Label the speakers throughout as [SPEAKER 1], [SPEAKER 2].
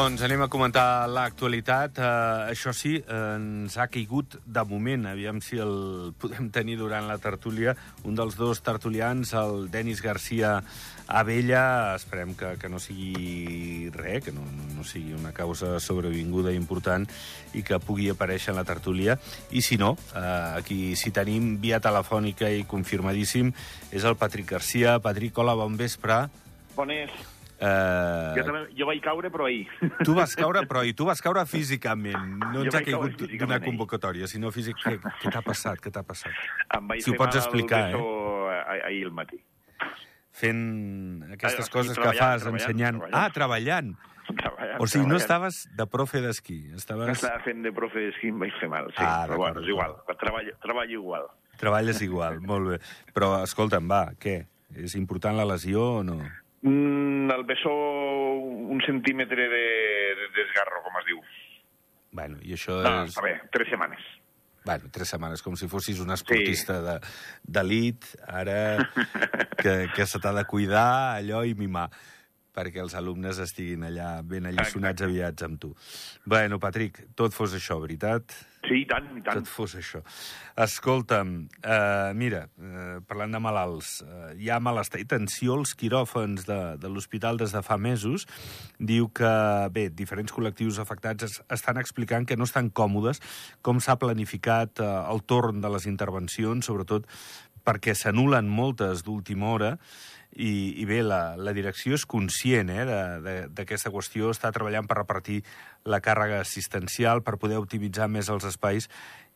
[SPEAKER 1] Doncs anem a comentar l'actualitat. Uh, això sí, uh, ens ha caigut de moment, aviam si el podem tenir durant la tertúlia, un dels dos tertulians, el Denis Garcia Abella. Esperem que, que no sigui res, que no, no, sigui una causa sobrevinguda important i que pugui aparèixer en la tertúlia. I si no, uh, aquí si tenim via telefònica i confirmadíssim, és el Patrick Garcia. Patrick, hola, bon vespre.
[SPEAKER 2] Bones.
[SPEAKER 1] Uh,
[SPEAKER 2] Jo, també, jo vaig caure, però ahir.
[SPEAKER 1] Tu vas caure, però i tu vas caure físicament. No ens ha caigut d'una
[SPEAKER 2] ahir.
[SPEAKER 1] convocatòria, sinó físic. Què, què t'ha passat? Què t'ha passat?
[SPEAKER 2] Em vaig
[SPEAKER 1] Si ho pots explicar,
[SPEAKER 2] eh? ahir al matí.
[SPEAKER 1] Fent aquestes
[SPEAKER 2] Ah,
[SPEAKER 1] coses que fas,
[SPEAKER 2] treballant,
[SPEAKER 1] ensenyant...
[SPEAKER 2] treballant.
[SPEAKER 1] Ah, treballant.
[SPEAKER 2] Treballant,
[SPEAKER 1] O sigui, no
[SPEAKER 2] treballant.
[SPEAKER 1] estaves de profe d'esquí, estaves...
[SPEAKER 2] Estava fent de profe d'esquí, em vaig fer mal, sí.
[SPEAKER 1] Ah,
[SPEAKER 2] però bueno, és igual. Treballo, treballo igual.
[SPEAKER 1] Treballes igual, molt bé. Però, escolta'm, va, què? És important la lesió o no?
[SPEAKER 2] Mm, el bessó, un centímetre de, de desgarro, com es diu.
[SPEAKER 1] Bueno, i això
[SPEAKER 2] No,
[SPEAKER 1] és...
[SPEAKER 2] a veure, tres setmanes.
[SPEAKER 1] Bueno, tres setmanes, com si fossis un esportista de d'elit, ara que, que se t'ha de cuidar allò i mimar perquè els alumnes estiguin allà ben alliçonats aviats amb tu. Bueno, Patrick, tot fos això, veritat?
[SPEAKER 2] Sí, i tant, i tant.
[SPEAKER 1] Tot fos això. Escolta'm, uh, mira, uh, parlant de malalts, uh, hi ha malestar i tensió als quiròfans de, de l'hospital des de fa mesos. Diu que, bé, diferents col·lectius afectats es, estan explicant que no estan còmodes com s'ha planificat uh, el torn de les intervencions, sobretot perquè s'anulen moltes d'última hora, i, i bé, la, la direcció és conscient eh, d'aquesta qüestió, està treballant per repartir la càrrega assistencial, per poder optimitzar més els espais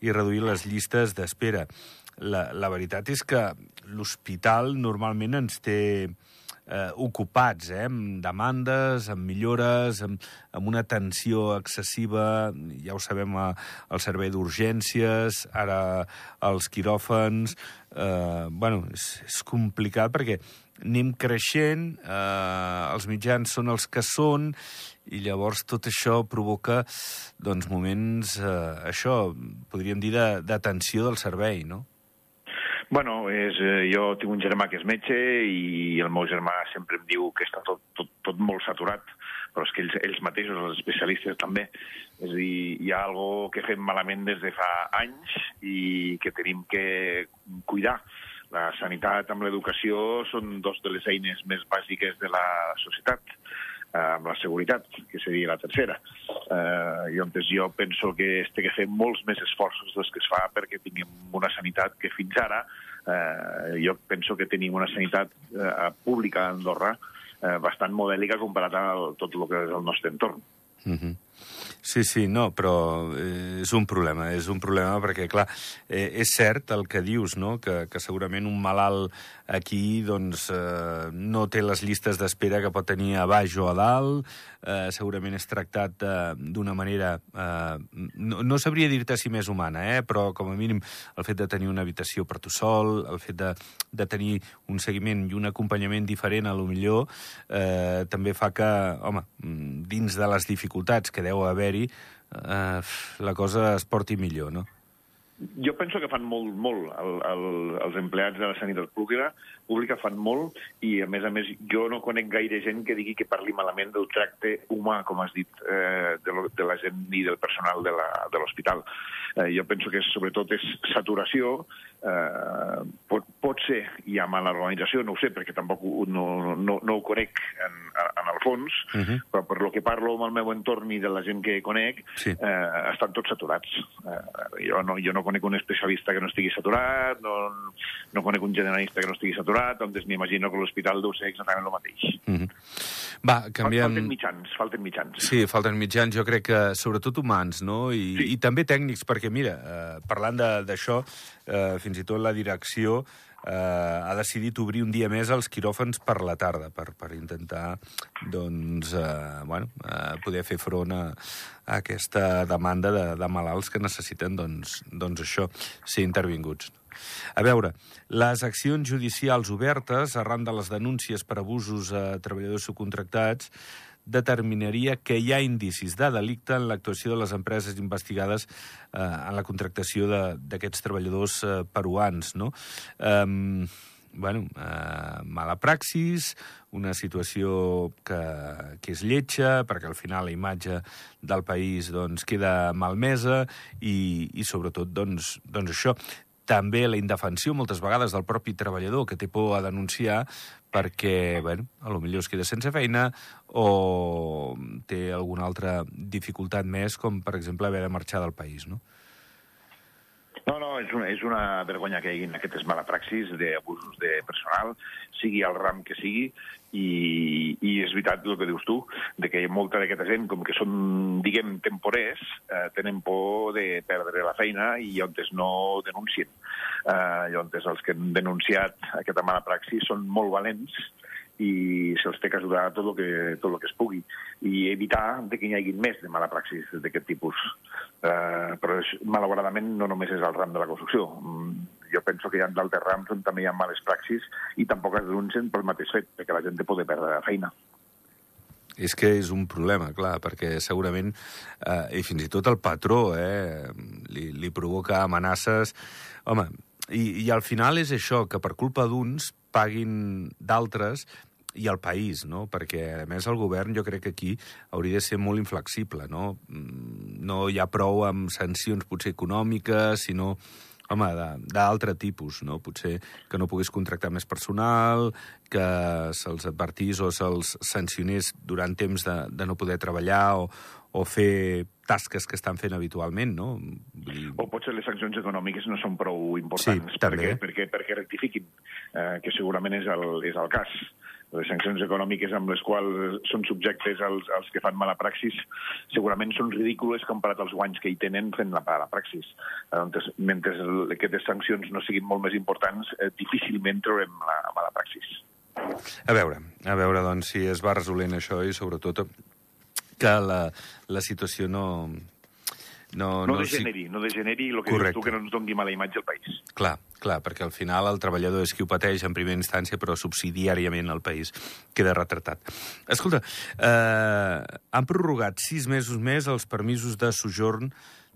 [SPEAKER 1] i reduir les llistes d'espera. La, la veritat és que l'hospital normalment ens té eh, ocupats, eh, amb demandes, amb millores, amb, amb una tensió excessiva, ja ho sabem, a, al servei d'urgències, ara als quiròfans... Eh, bueno, és, és complicat perquè anem creixent, eh, els mitjans són els que són, i llavors tot això provoca doncs, moments, eh, això, podríem dir, de, de del servei, no?
[SPEAKER 2] Bueno, és, eh, jo tinc un germà que és metge i el meu germà sempre em diu que està tot, tot, tot molt saturat, però és que ells, ells mateixos, els especialistes també. És a dir, hi ha algo que fem malament des de fa anys i que tenim que cuidar. La sanitat amb l'educació són dos de les eines més bàsiques de la societat amb la seguretat, que seria la tercera. Eh, I jo penso que es té que fer molts més esforços dels que es fa perquè tinguem una sanitat que fins ara eh, jo penso que tenim una sanitat eh, pública a Andorra eh, bastant modèlica comparat a tot el que és el nostre entorn.
[SPEAKER 1] Mm -hmm. Sí, sí, no, però eh, és un problema, és un problema perquè, clar, eh, és cert el que dius, no?, que, que segurament un malalt aquí, doncs, eh, no té les llistes d'espera que pot tenir a baix o a dalt, eh, segurament és tractat eh, d'una manera, eh, no, no sabria dir-te si més humana, eh, però com a mínim el fet de tenir una habitació per tu sol, el fet de, de tenir un seguiment i un acompanyament diferent, a lo millor, eh, també fa que, home, dins de les dificultats que deu haver-hi, eh, la cosa es porti millor, no?
[SPEAKER 2] Jo penso que fan molt, molt. El, el, els empleats de la sanitat pública, pública fan molt i, a més a més, jo no conec gaire gent que digui que parli malament del tracte humà, com has dit, eh, de, lo- de la gent i del personal de l'hospital. Eh, jo penso que sobretot és saturació, eh, pot, pot ser hi ha mala organització, no ho sé, perquè tampoc ho, no, no, no ho conec en, en el fons,
[SPEAKER 1] Uh -huh.
[SPEAKER 2] però per lo que parlo amb el meu entorn i de la gent que conec,
[SPEAKER 1] Sí.
[SPEAKER 2] eh, estan tots saturats. Eh, jo, no, jo no conec un especialista que no estigui saturat, no, no conec un generalista que no estigui saturat, doncs m'imagino que l'hospital deu ser exactament el mateix.
[SPEAKER 1] Mm -hmm. Va, canviem...
[SPEAKER 2] Falten mitjans, falten mitjans.
[SPEAKER 1] Sí, falten mitjans, jo crec que sobretot humans, no? I,
[SPEAKER 2] Sí.
[SPEAKER 1] i també tècnics, perquè mira, eh, parlant d'això, eh, fins i tot la direcció eh, ha decidit obrir un dia més els quiròfans per la tarda, per, per intentar doncs, eh, bueno, eh, poder fer front a, a aquesta demanda de, de malalts que necessiten doncs, doncs això, ser intervinguts. A veure, les accions judicials obertes arran de les denúncies per abusos a treballadors subcontractats determinaria que hi ha indicis de delicte en l'actuació de les empreses investigades eh, en la contractació d'aquests treballadors eh, peruans, no? Um, bueno, eh, mala praxis, una situació que, que és lletja, perquè al final la imatge del país doncs, queda malmesa i, i sobretot doncs, doncs això també la indefensió moltes vegades del propi treballador que té por a denunciar perquè, bueno, a lo millor es queda sense feina o té alguna altra dificultat més, com per exemple haver de marxar del país, no?
[SPEAKER 2] No, no, és una, és una vergonya que hi hagi aquestes mala praxis d'abusos de personal, sigui el ram que sigui, i, i és veritat el que dius tu, de que molta d'aquesta gent, com que són, diguem, temporers, eh, tenen por de perdre la feina i llavors no denuncien. Eh, llavors els que han denunciat aquesta mala praxis són molt valents, i se'ls té que ajudar tot el que, tot el que es pugui i evitar de que hi hagi més de mala praxis d'aquest tipus. Uh, però, malauradament, no només és el ram de la construcció. Mm, jo penso que hi ha d'altres rams on també hi ha males praxis i tampoc es denuncien pel mateix fet, perquè la gent poder perdre la feina.
[SPEAKER 1] És que és un problema, clar, perquè segurament, eh, i fins i tot el patró, eh, li, li provoca amenaces... Home, i, i al final és això, que per culpa d'uns paguin d'altres i el país, no? Perquè, a més, el govern jo crec que aquí hauria de ser molt inflexible, no? Mm, no hi ha prou amb sancions potser econòmiques, sinó home, d'altre tipus, no? Potser que no puguis contractar més personal, que se'ls advertís o se'ls sancionés durant temps de, de no poder treballar o, o fer tasques que estan fent habitualment, no?
[SPEAKER 2] O potser les sancions econòmiques no són prou importants
[SPEAKER 1] sí, també.
[SPEAKER 2] perquè, perquè, perquè rectifiquin, eh, que segurament és el, és el cas. Les sancions econòmiques amb les quals són subjectes els, els que fan mala praxis segurament són ridícules comparat als guanys que hi tenen fent la mala praxis. Doncs, mentre aquestes sancions no siguin molt més importants, eh, difícilment trobarem la mala praxis.
[SPEAKER 1] A veure, a veure, doncs, si es va resolent això i, sobretot, que la, la situació no,
[SPEAKER 2] no, no, no degeneri, no degeneri el que Correcte. dius tu, que no ens doni mala imatge al país.
[SPEAKER 1] Clar, clar, perquè al final el treballador és qui ho pateix en primera instància, però subsidiàriament el país queda retratat. Escolta, eh, han prorrogat sis mesos més els permisos de sojorn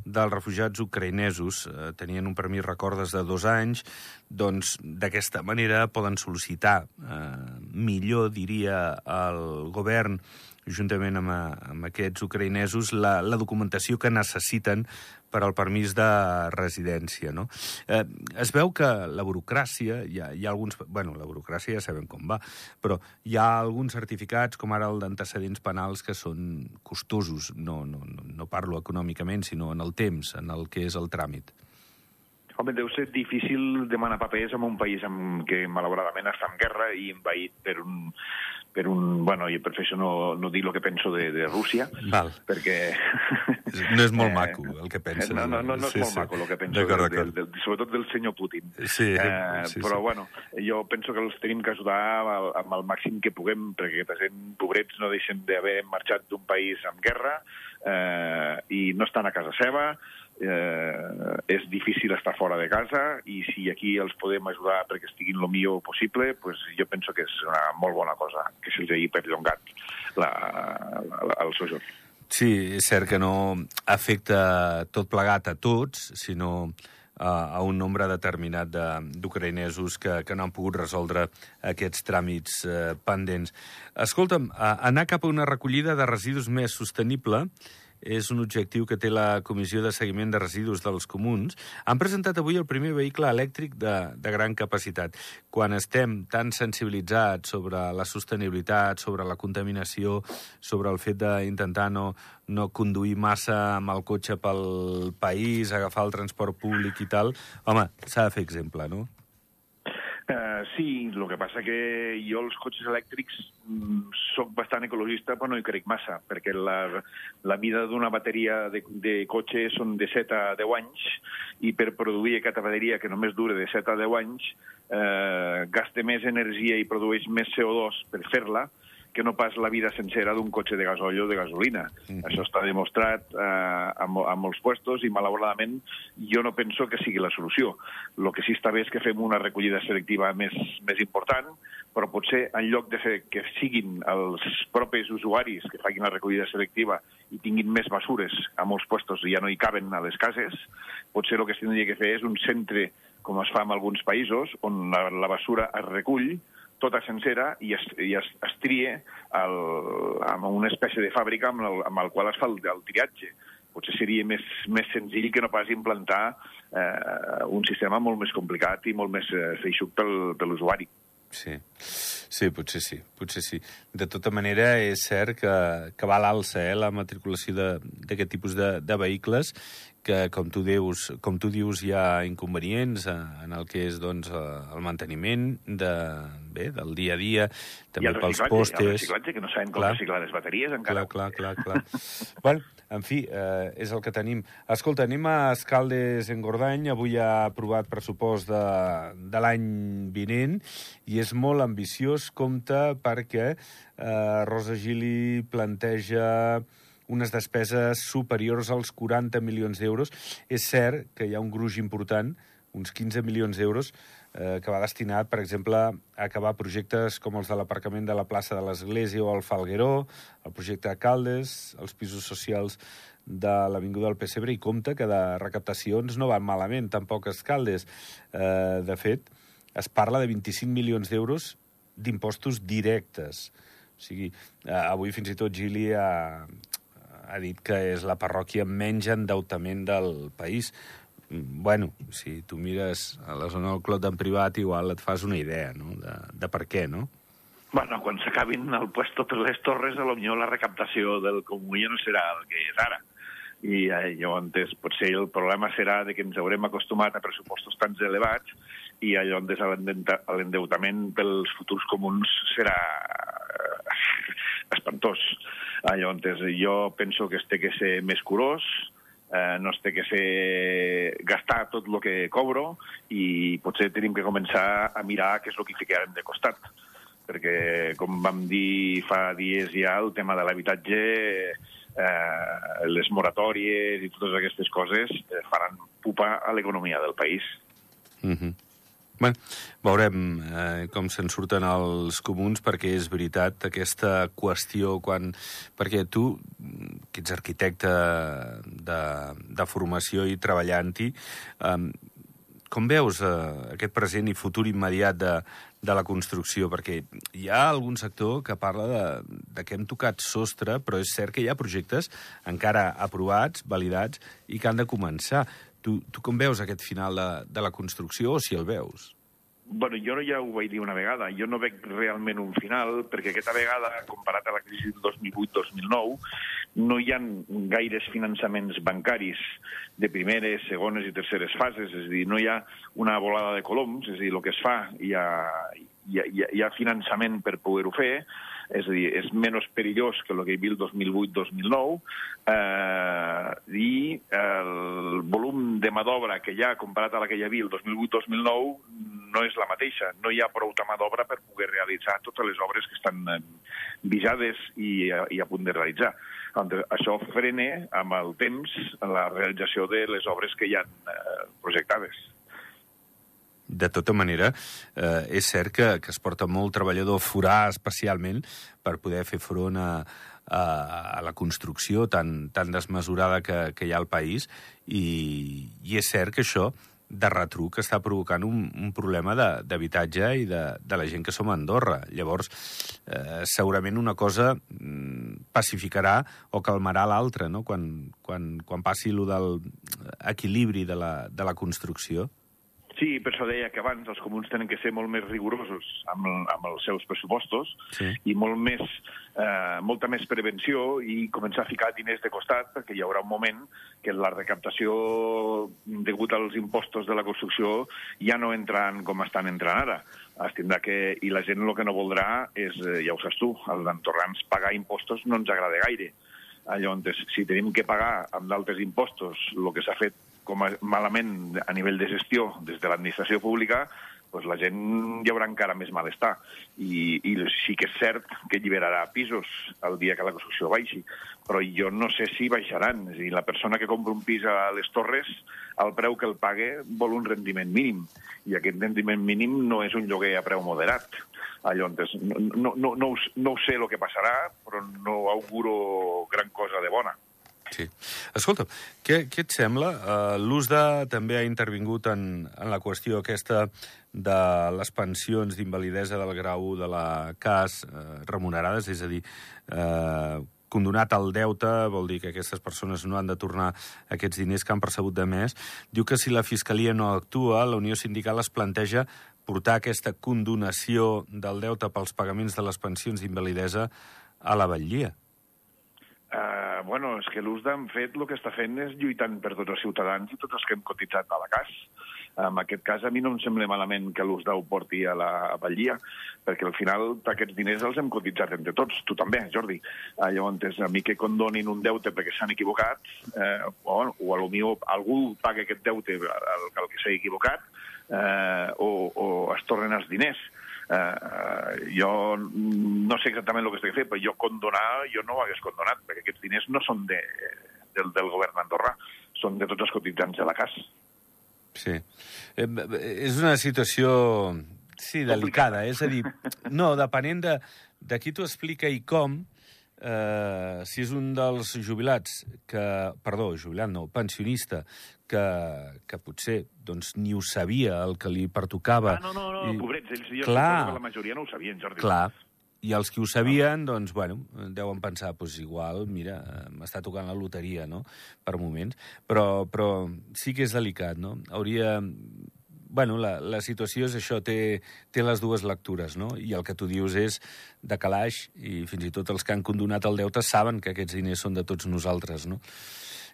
[SPEAKER 1] dels refugiats ucraïnesos. Eh, tenien un permís, recordes, de dos anys, doncs d'aquesta manera poden sol·licitar eh, millor, diria, el govern juntament amb, amb aquests ucraïnesos, la, la documentació que necessiten per al permís de residència. No? Eh, es veu que la burocràcia, hi ha, hi ha alguns... bueno, la burocràcia ja sabem com va, però hi ha alguns certificats, com ara el d'antecedents penals, que són costosos. No, no, no, parlo econòmicament, sinó en el temps, en el que és el tràmit.
[SPEAKER 2] Home, deu ser difícil demanar papers en un país amb que malauradament està en guerra i envaït per un, per un... Bueno, jo prefereixo no, no dir el que penso de, de Rússia,
[SPEAKER 1] Val.
[SPEAKER 2] perquè...
[SPEAKER 1] No és molt eh, maco el que pensa.
[SPEAKER 2] No, no, no, no és sí, molt sí. maco el que penso, del, del, del, sobretot del senyor Putin.
[SPEAKER 1] Sí,
[SPEAKER 2] eh,
[SPEAKER 1] sí,
[SPEAKER 2] però,
[SPEAKER 1] sí.
[SPEAKER 2] bueno, jo penso que els tenim que ajudar amb, amb el màxim que puguem, perquè aquesta gent, pobrets, no deixen d'haver marxat d'un país amb guerra eh, i no estan a casa seva, eh, és difícil estar fora de casa i si aquí els podem ajudar perquè estiguin el millor possible, pues jo penso que és una molt bona cosa que se'ls hagi perllongat la, la, el sojorn.
[SPEAKER 1] Sí, és cert que no afecta tot plegat a tots, sinó a, a un nombre determinat d'ucraïnesos que, que no han pogut resoldre aquests tràmits eh, pendents. Escolta'm, anar cap a una recollida de residus més sostenible és un objectiu que té la Comissió de Seguiment de Residus dels Comuns, han presentat avui el primer vehicle elèctric de, de gran capacitat. Quan estem tan sensibilitzats sobre la sostenibilitat, sobre la contaminació, sobre el fet d'intentar no, no conduir massa amb el cotxe pel país, agafar el transport públic i tal, home, s'ha de fer exemple, no?
[SPEAKER 2] Uh, sí, el que passa que jo els cotxes elèctrics mm, sóc bastant ecologista, però no hi crec massa, perquè la, la vida d'una bateria de, de cotxe són de 7 a 10 anys, i per produir aquesta bateria, que només dura de 7 a 10 anys, eh, gasta més energia i produeix més CO2 per fer-la, que no pas la vida sencera d'un cotxe de gasoil o de gasolina. Mm -hmm. Això està demostrat eh, a, a molts puestos i, malauradament, jo no penso que sigui la solució. El que sí està bé és que fem una recollida selectiva més, més important, però potser en lloc de fer que siguin els propis usuaris que facin la recollida selectiva i tinguin més mesures a molts puestos i ja no hi caben a les cases, potser el que s'hauria de fer és un centre com es fa en alguns països, on la, la basura es recull tota sencera i es, i es, es trie el, amb una espècie de fàbrica amb el, amb el qual es fa el, el triatge. Potser seria més, més senzill que no pas implantar eh, un sistema molt més complicat i molt més eh, feixuc pel, per l'usuari.
[SPEAKER 1] Sí. sí, potser sí, potser sí. De tota manera, és cert que, que va a l'alça eh, la matriculació d'aquest tipus de, de vehicles que, com tu, dius, com tu dius, hi ha inconvenients eh, en el que és doncs, eh, el manteniment de, bé, del dia a dia, també pels postes... I el
[SPEAKER 2] reciclatge, que no sabem com clar, reciclar les bateries encara.
[SPEAKER 1] Clar, clar, clar. clar. bueno, en fi, eh, és el que tenim. Escolta, anem a Escaldes en Gordany. Avui ha aprovat pressupost de, de l'any vinent i és molt ambiciós, compte, perquè eh, Rosa Gili planteja unes despeses superiors als 40 milions d'euros. És cert que hi ha un gruix important, uns 15 milions d'euros, eh, que va destinat, per exemple, a acabar projectes com els de l'aparcament de la plaça de l'Església o el Falgueró, el projecte de Caldes, els pisos socials de l'Avinguda del Pessebre, i compte que de recaptacions no van malament, tampoc els Caldes. Eh, de fet, es parla de 25 milions d'euros d'impostos directes. O sigui, eh, avui fins i tot Gili ha, ha dit que és la parròquia amb menys endeutament del país. Bueno, si tu mires a la zona del Clot en privat, igual et fas una idea no? de, de per què, no?
[SPEAKER 2] Bueno, quan s'acabin el puesto per les torres, a lo la recaptació del ja no serà el que és ara. I eh, llavors potser el problema serà de que ens haurem acostumat a pressupostos tan elevats i llavors l'endeutament pels futurs comuns serà eh, espantós. Ah, llavors, jo penso que es té que ser més curós, eh, no es té que ser gastar tot el que cobro i potser tenim que començar a mirar què és el que ficarem de costat. Perquè, com vam dir fa dies ja, el tema de l'habitatge, eh, les moratòries i totes aquestes coses eh, faran pupa a l'economia del país.
[SPEAKER 1] Mm -hmm. Bé, veurem eh, com se'n surten els comuns, perquè és veritat aquesta qüestió quan... Perquè tu, que ets arquitecte de, de formació i treballant-hi, eh, com veus eh, aquest present i futur immediat de, de la construcció? Perquè hi ha algun sector que parla de, de que hem tocat sostre, però és cert que hi ha projectes encara aprovats, validats, i que han de començar. Tu, tu com veus aquest final de, de la construcció, o si el veus?
[SPEAKER 2] bueno, jo ja ho vaig dir una vegada, jo no veig realment un final, perquè aquesta vegada, comparat a la crisi del 2008-2009, no hi ha gaires finançaments bancaris de primeres, segones i terceres fases, és a dir, no hi ha una volada de coloms, és a dir, el que es fa, hi ha, hi ha, hi ha finançament per poder-ho fer, és a dir, és menys perillós que el que hi havia el 2008-2009, eh, i el volum de mà d'obra que hi ha comparat a la que hi havia el 2008-2009 no és la mateixa. No hi ha prou mà d'obra per poder realitzar totes les obres que estan eh, visades i, i a punt de realitzar. Això frena amb el temps la realització de les obres que hi ha eh, projectades.
[SPEAKER 1] De tota manera, eh, és cert que, que es porta molt treballador a forar especialment per poder fer front a, a, a la construcció tan, tan desmesurada que, que hi ha al país i, i és cert que això de retruc està provocant un, un problema d'habitatge i de, de la gent que som a Andorra. Llavors, eh, segurament una cosa mm, pacificarà o calmarà l'altra, no?, quan, quan, quan passi allò del equilibri de la, de la construcció.
[SPEAKER 2] Sí, per això deia que abans els comuns tenen que ser molt més rigorosos amb, amb els seus pressupostos sí. i molt més, eh, molta més prevenció i començar a ficar diners de costat perquè hi haurà un moment que la recaptació degut als impostos de la construcció ja no entran com estan entrant ara. Es tindrà que, I la gent el que no voldrà és, eh, ja ho saps tu, als andorrans pagar impostos no ens agrada gaire. Llavors, si tenim que pagar amb d'altres impostos el que s'ha fet com a, malament a nivell de gestió des de l'administració pública, doncs la gent hi haurà encara més malestar. I, I sí que és cert que alliberarà pisos el dia que la construcció baixi, però jo no sé si baixaran. És a dir, la persona que compra un pis a les Torres, el preu que el pague vol un rendiment mínim, i aquest rendiment mínim no és un lloguer a preu moderat. Llavors, no, no, no, no, no sé el que passarà, però no auguro gran cosa de bona.
[SPEAKER 1] Sí. Escolta, què, què et sembla? Uh, L'USDA també ha intervingut en, en la qüestió aquesta de les pensions d'invalidesa del grau de la CAS uh, remunerades, és a dir, uh, condonat al deute, vol dir que aquestes persones no han de tornar aquests diners que han percebut de més. Diu que si la Fiscalia no actua, la Unió Sindical es planteja portar aquesta condonació del deute pels pagaments de les pensions d'invalidesa a la batllia.
[SPEAKER 2] Bueno, és que l'ús d'en fet el que està fent és lluitant per tots els ciutadans i tots els que hem cotitzat a la CAS. En aquest cas, a mi no em sembla malament que l'ús ho porti a la batllia, perquè al final aquests diners els hem cotitzat entre tots, tu també, Jordi. Uh, llavors, a mi que condonin un deute perquè s'han equivocat, eh, o, o a lo millor algú paga aquest deute al, al que s'ha equivocat, eh, o, o es tornen els diners eh, jo no sé exactament el que estic fent, però jo condonar, jo no ho hagués condonat, perquè aquests diners no són de, del, del govern d'Andorra, són de tots els cotitzants de la casa.
[SPEAKER 1] Sí. Eh, és una situació, sí, delicada. És a dir, no, depenent de, de qui t'ho explica i com, eh, si és un dels jubilats que, perdó, jubilat no, pensionista, que, que potser doncs, ni ho sabia el que li pertocava.
[SPEAKER 2] Ah, no, no, no, i... pobrets, ells jo
[SPEAKER 1] clar,
[SPEAKER 2] la majoria no ho sabien, Jordi.
[SPEAKER 1] Clar, i els que ho sabien, doncs, bueno, deuen pensar, doncs igual, mira, m'està tocant la loteria, no?, per moments. Però, però sí que és delicat, no? Hauria bueno, la, la situació és això, té, té les dues lectures, no? I el que tu dius és de calaix, i fins i tot els que han condonat el deute saben que aquests diners són de tots nosaltres, no?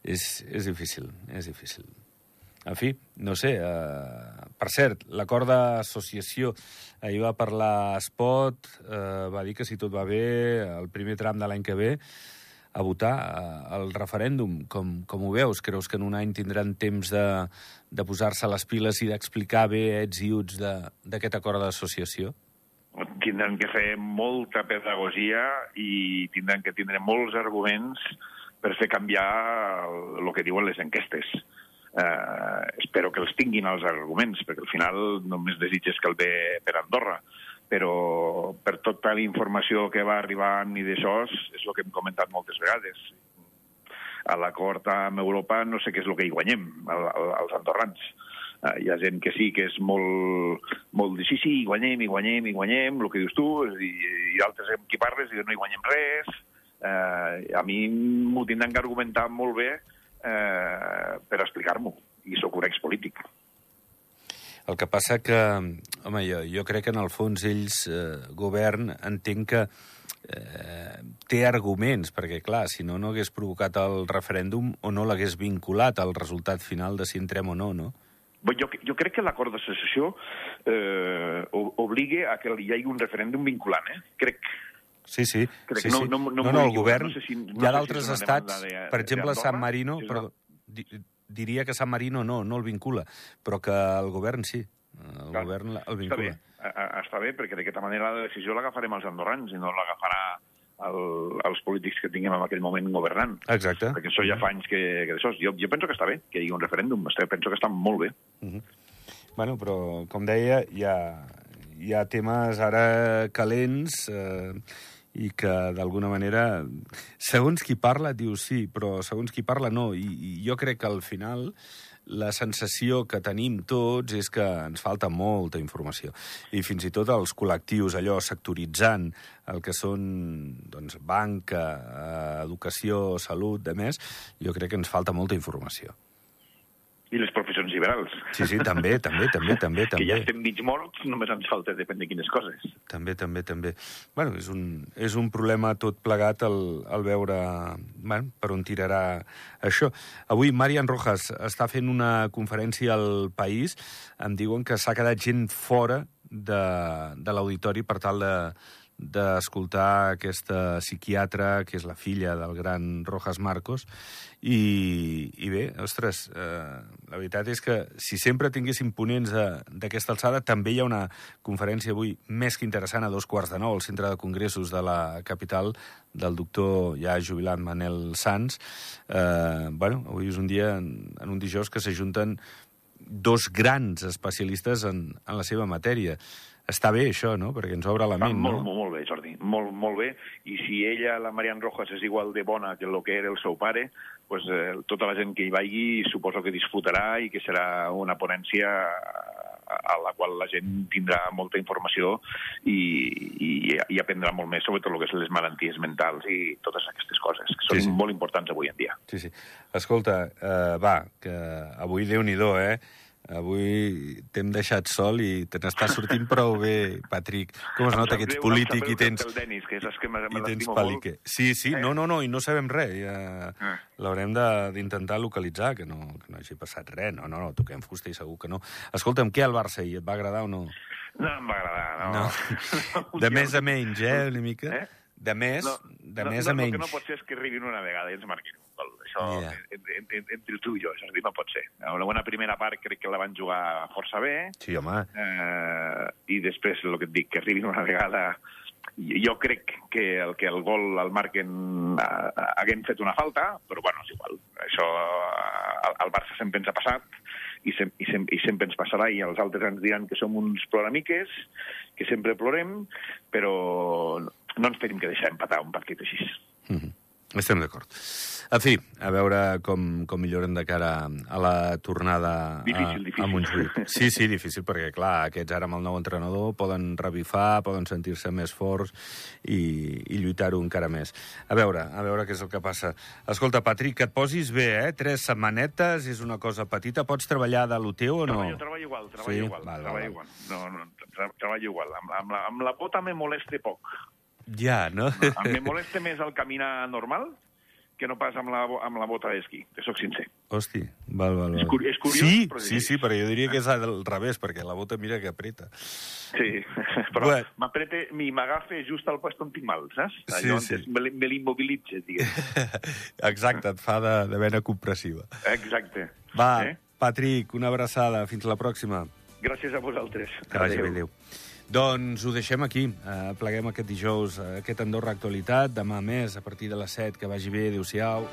[SPEAKER 1] És, és difícil, és difícil. En fi, no sé, eh, per cert, l'acord d'associació, ahir va parlar Spot, eh, va dir que si tot va bé, el primer tram de l'any que ve, a votar al referèndum. Com, com ho veus? Creus que en un any tindran temps de, de posar-se les piles i d'explicar bé ets i uts d'aquest acord d'associació?
[SPEAKER 2] Tindran que fer molta pedagogia i tindran que tindre molts arguments per fer canviar el, el que diuen les enquestes. Eh, espero que els tinguin els arguments, perquè al final només desitges que el ve per Andorra però per tota la informació que va arribant i d'això és el que hem comentat moltes vegades. A l'acord amb Europa no sé què és el que hi guanyem, els andorrans. Uh, hi ha gent que sí que és molt, molt de sí, sí, hi guanyem, hi guanyem, hi guanyem, el que dius tu, i, i altres amb qui parles i no hi guanyem res. Uh, a mi m'ho tindran que argumentar molt bé uh, per explicar-m'ho, i sóc un expolític. polític.
[SPEAKER 1] El que passa que, home, jo, jo crec que en el fons ells, eh, govern, entenc que eh, té arguments, perquè, clar, si no, no hagués provocat el referèndum o no l'hagués vinculat al resultat final de si entrem o no, no?
[SPEAKER 2] Jo, jo crec que l'acord d'associació eh, obliga a que hi hagi un referèndum vinculant, eh? Crec.
[SPEAKER 1] Sí, sí. Crec sí, sí. No, no, no, no, no el govern... No sé si, no hi ha d'altres si estats, de, per exemple, San Marino... No? Perdó, diria que San Marino no, no el vincula, però que el govern sí. El Clar, govern el vincula.
[SPEAKER 2] Està bé, està bé perquè d'aquesta manera la decisió l'agafarem els andorrans i no l'agafarà el, els polítics que tinguem en aquell moment governant.
[SPEAKER 1] Exacte.
[SPEAKER 2] Perquè això ja fa anys que, que d'això. Jo, jo penso que està bé que hi hagi un referèndum, penso que està molt bé. Uh
[SPEAKER 1] -huh. Bueno, però, com deia, hi ha, hi ha temes ara calents eh, i que d'alguna manera, segons qui parla, diu sí, però segons qui parla no. I, I jo crec que al final la sensació que tenim tots és que ens falta molta informació. I fins i tot els col·lectius, allò, sectoritzant el que són doncs, banca, eh, educació, salut, de més, jo crec que ens falta molta informació
[SPEAKER 2] i les professions liberals.
[SPEAKER 1] Sí, sí, també, també, també, també.
[SPEAKER 2] que ja estem mig morts, només ens falta depèn de quines coses.
[SPEAKER 1] També, també, també. Bueno, és un, és un problema tot plegat el, el veure bueno, per on tirarà això. Avui Marian Rojas està fent una conferència al País. Em diuen que s'ha quedat gent fora de, de l'auditori per tal de d'escoltar aquesta psiquiatra, que és la filla del gran Rojas Marcos, i, i bé, ostres, eh, la veritat és que si sempre tinguéssim ponents d'aquesta alçada, també hi ha una conferència avui més que interessant a dos quarts de nou al Centre de Congressos de la capital del doctor ja jubilat Manel Sanz. Eh, bueno, avui és un dia, en, en un dijous, que s'ajunten dos grans especialistes en, en la seva matèria. Està bé, això, no? Perquè ens obre la ment,
[SPEAKER 2] molt,
[SPEAKER 1] no?
[SPEAKER 2] molt, molt bé, Jordi, molt, molt bé. I si ella, la Marian Rojas, és igual de bona que el que era el seu pare, pues, eh, tota la gent que hi vagi suposo que disfrutarà i que serà una ponència a la qual la gent tindrà molta informació i, i, i aprendrà molt més sobre tot el que són les malalties mentals i totes aquestes coses, que són
[SPEAKER 1] Sí,
[SPEAKER 2] sí, molt importants avui en dia.
[SPEAKER 1] Sí, sí. Escolta, uh, va, que avui Déu-n'hi-do, eh? Avui t'hem deixat sol i te n'està sortint prou bé, Patric. Com es nota que ets polític i tens...
[SPEAKER 2] El Denis, que saps que me,
[SPEAKER 1] I tens palique. Sí, sí,
[SPEAKER 2] Eh?
[SPEAKER 1] no, no, no, i no sabem res. Ja
[SPEAKER 2] Eh.
[SPEAKER 1] l'haurem de- d'intentar localitzar, que no, que no hagi passat res. No, no, no, toquem fusta i segur que no. Escolta'm, què al Barça ahir? Et va agradar o no?
[SPEAKER 2] No em va agradar, no.
[SPEAKER 1] No. De més a menys, eh, una mica?
[SPEAKER 2] Eh?
[SPEAKER 1] De més, de més
[SPEAKER 2] no,
[SPEAKER 1] a menys.
[SPEAKER 2] El que no pot ser és que arribin una vegada i ens marquin un gol. Això, yeah. entre, entre tu i jo, Jordi, no pot ser. Una bona primera part crec que la van jugar força bé,
[SPEAKER 1] Sí, home.
[SPEAKER 2] eh, i després, el que et dic, que arribin una vegada... Jo crec que el que el gol el marquen eh, haguem fet una falta, però bueno, és igual. Això eh, al, al Barça sempre ens ha passat i, sem i, sem i sempre ens passarà i els altres ens diran que som uns ploramiques, que sempre plorem, però no ens tenim que deixar empatar un partit així.
[SPEAKER 1] Mm -hmm. Estem d'acord. En fi, a veure com, com millorem de cara a la tornada
[SPEAKER 2] Difícil,
[SPEAKER 1] a,
[SPEAKER 2] difícil.
[SPEAKER 1] a Montjuïc. Sí, sí, difícil, perquè, clar, aquests ara amb el nou entrenador poden revifar, poden sentir-se més forts i, i lluitar-ho encara més. A veure, a veure què és el que passa. Escolta, Patrick, que et posis bé, eh? Tres setmanetes, és una cosa petita. Pots treballar de lo teu o no?
[SPEAKER 2] Treballo, treballo igual, treballo
[SPEAKER 1] Sí?
[SPEAKER 2] igual,
[SPEAKER 1] Val,
[SPEAKER 2] treballo
[SPEAKER 1] val.
[SPEAKER 2] igual. No, no, treballo igual. Amb, amb, la, amb la bota me molesta poc.
[SPEAKER 1] Ja, no?
[SPEAKER 2] Em me molesta més el caminar normal que no pas amb la, amb la bota d'esquí, que sóc sincer.
[SPEAKER 1] Hosti, val, val, val.
[SPEAKER 2] És curi- és curiós,
[SPEAKER 1] sí,
[SPEAKER 2] però
[SPEAKER 1] sí,
[SPEAKER 2] sí.
[SPEAKER 1] sí, però jo diria que és al revés, perquè la bota mira que apreta.
[SPEAKER 2] Sí, però
[SPEAKER 1] Bueno.
[SPEAKER 2] m'aprete i m'agafa just al lloc on tinc mal, saps?
[SPEAKER 1] Sí,
[SPEAKER 2] Allò
[SPEAKER 1] sí.
[SPEAKER 2] on me, me l'immobilitza, diguem.
[SPEAKER 1] Exacte, et fa de, de vena compressiva.
[SPEAKER 2] Exacte.
[SPEAKER 1] Va,
[SPEAKER 2] Eh?
[SPEAKER 1] Patrick, una abraçada. Fins la pròxima.
[SPEAKER 2] Gràcies a vosaltres.
[SPEAKER 1] Que vagi bé, adéu. Doncs ho deixem aquí. Uh, pleguem aquest dijous, uh, aquest Andorra Actualitat. Demà més, a partir de les 7. Que vagi bé. Adéu-siau.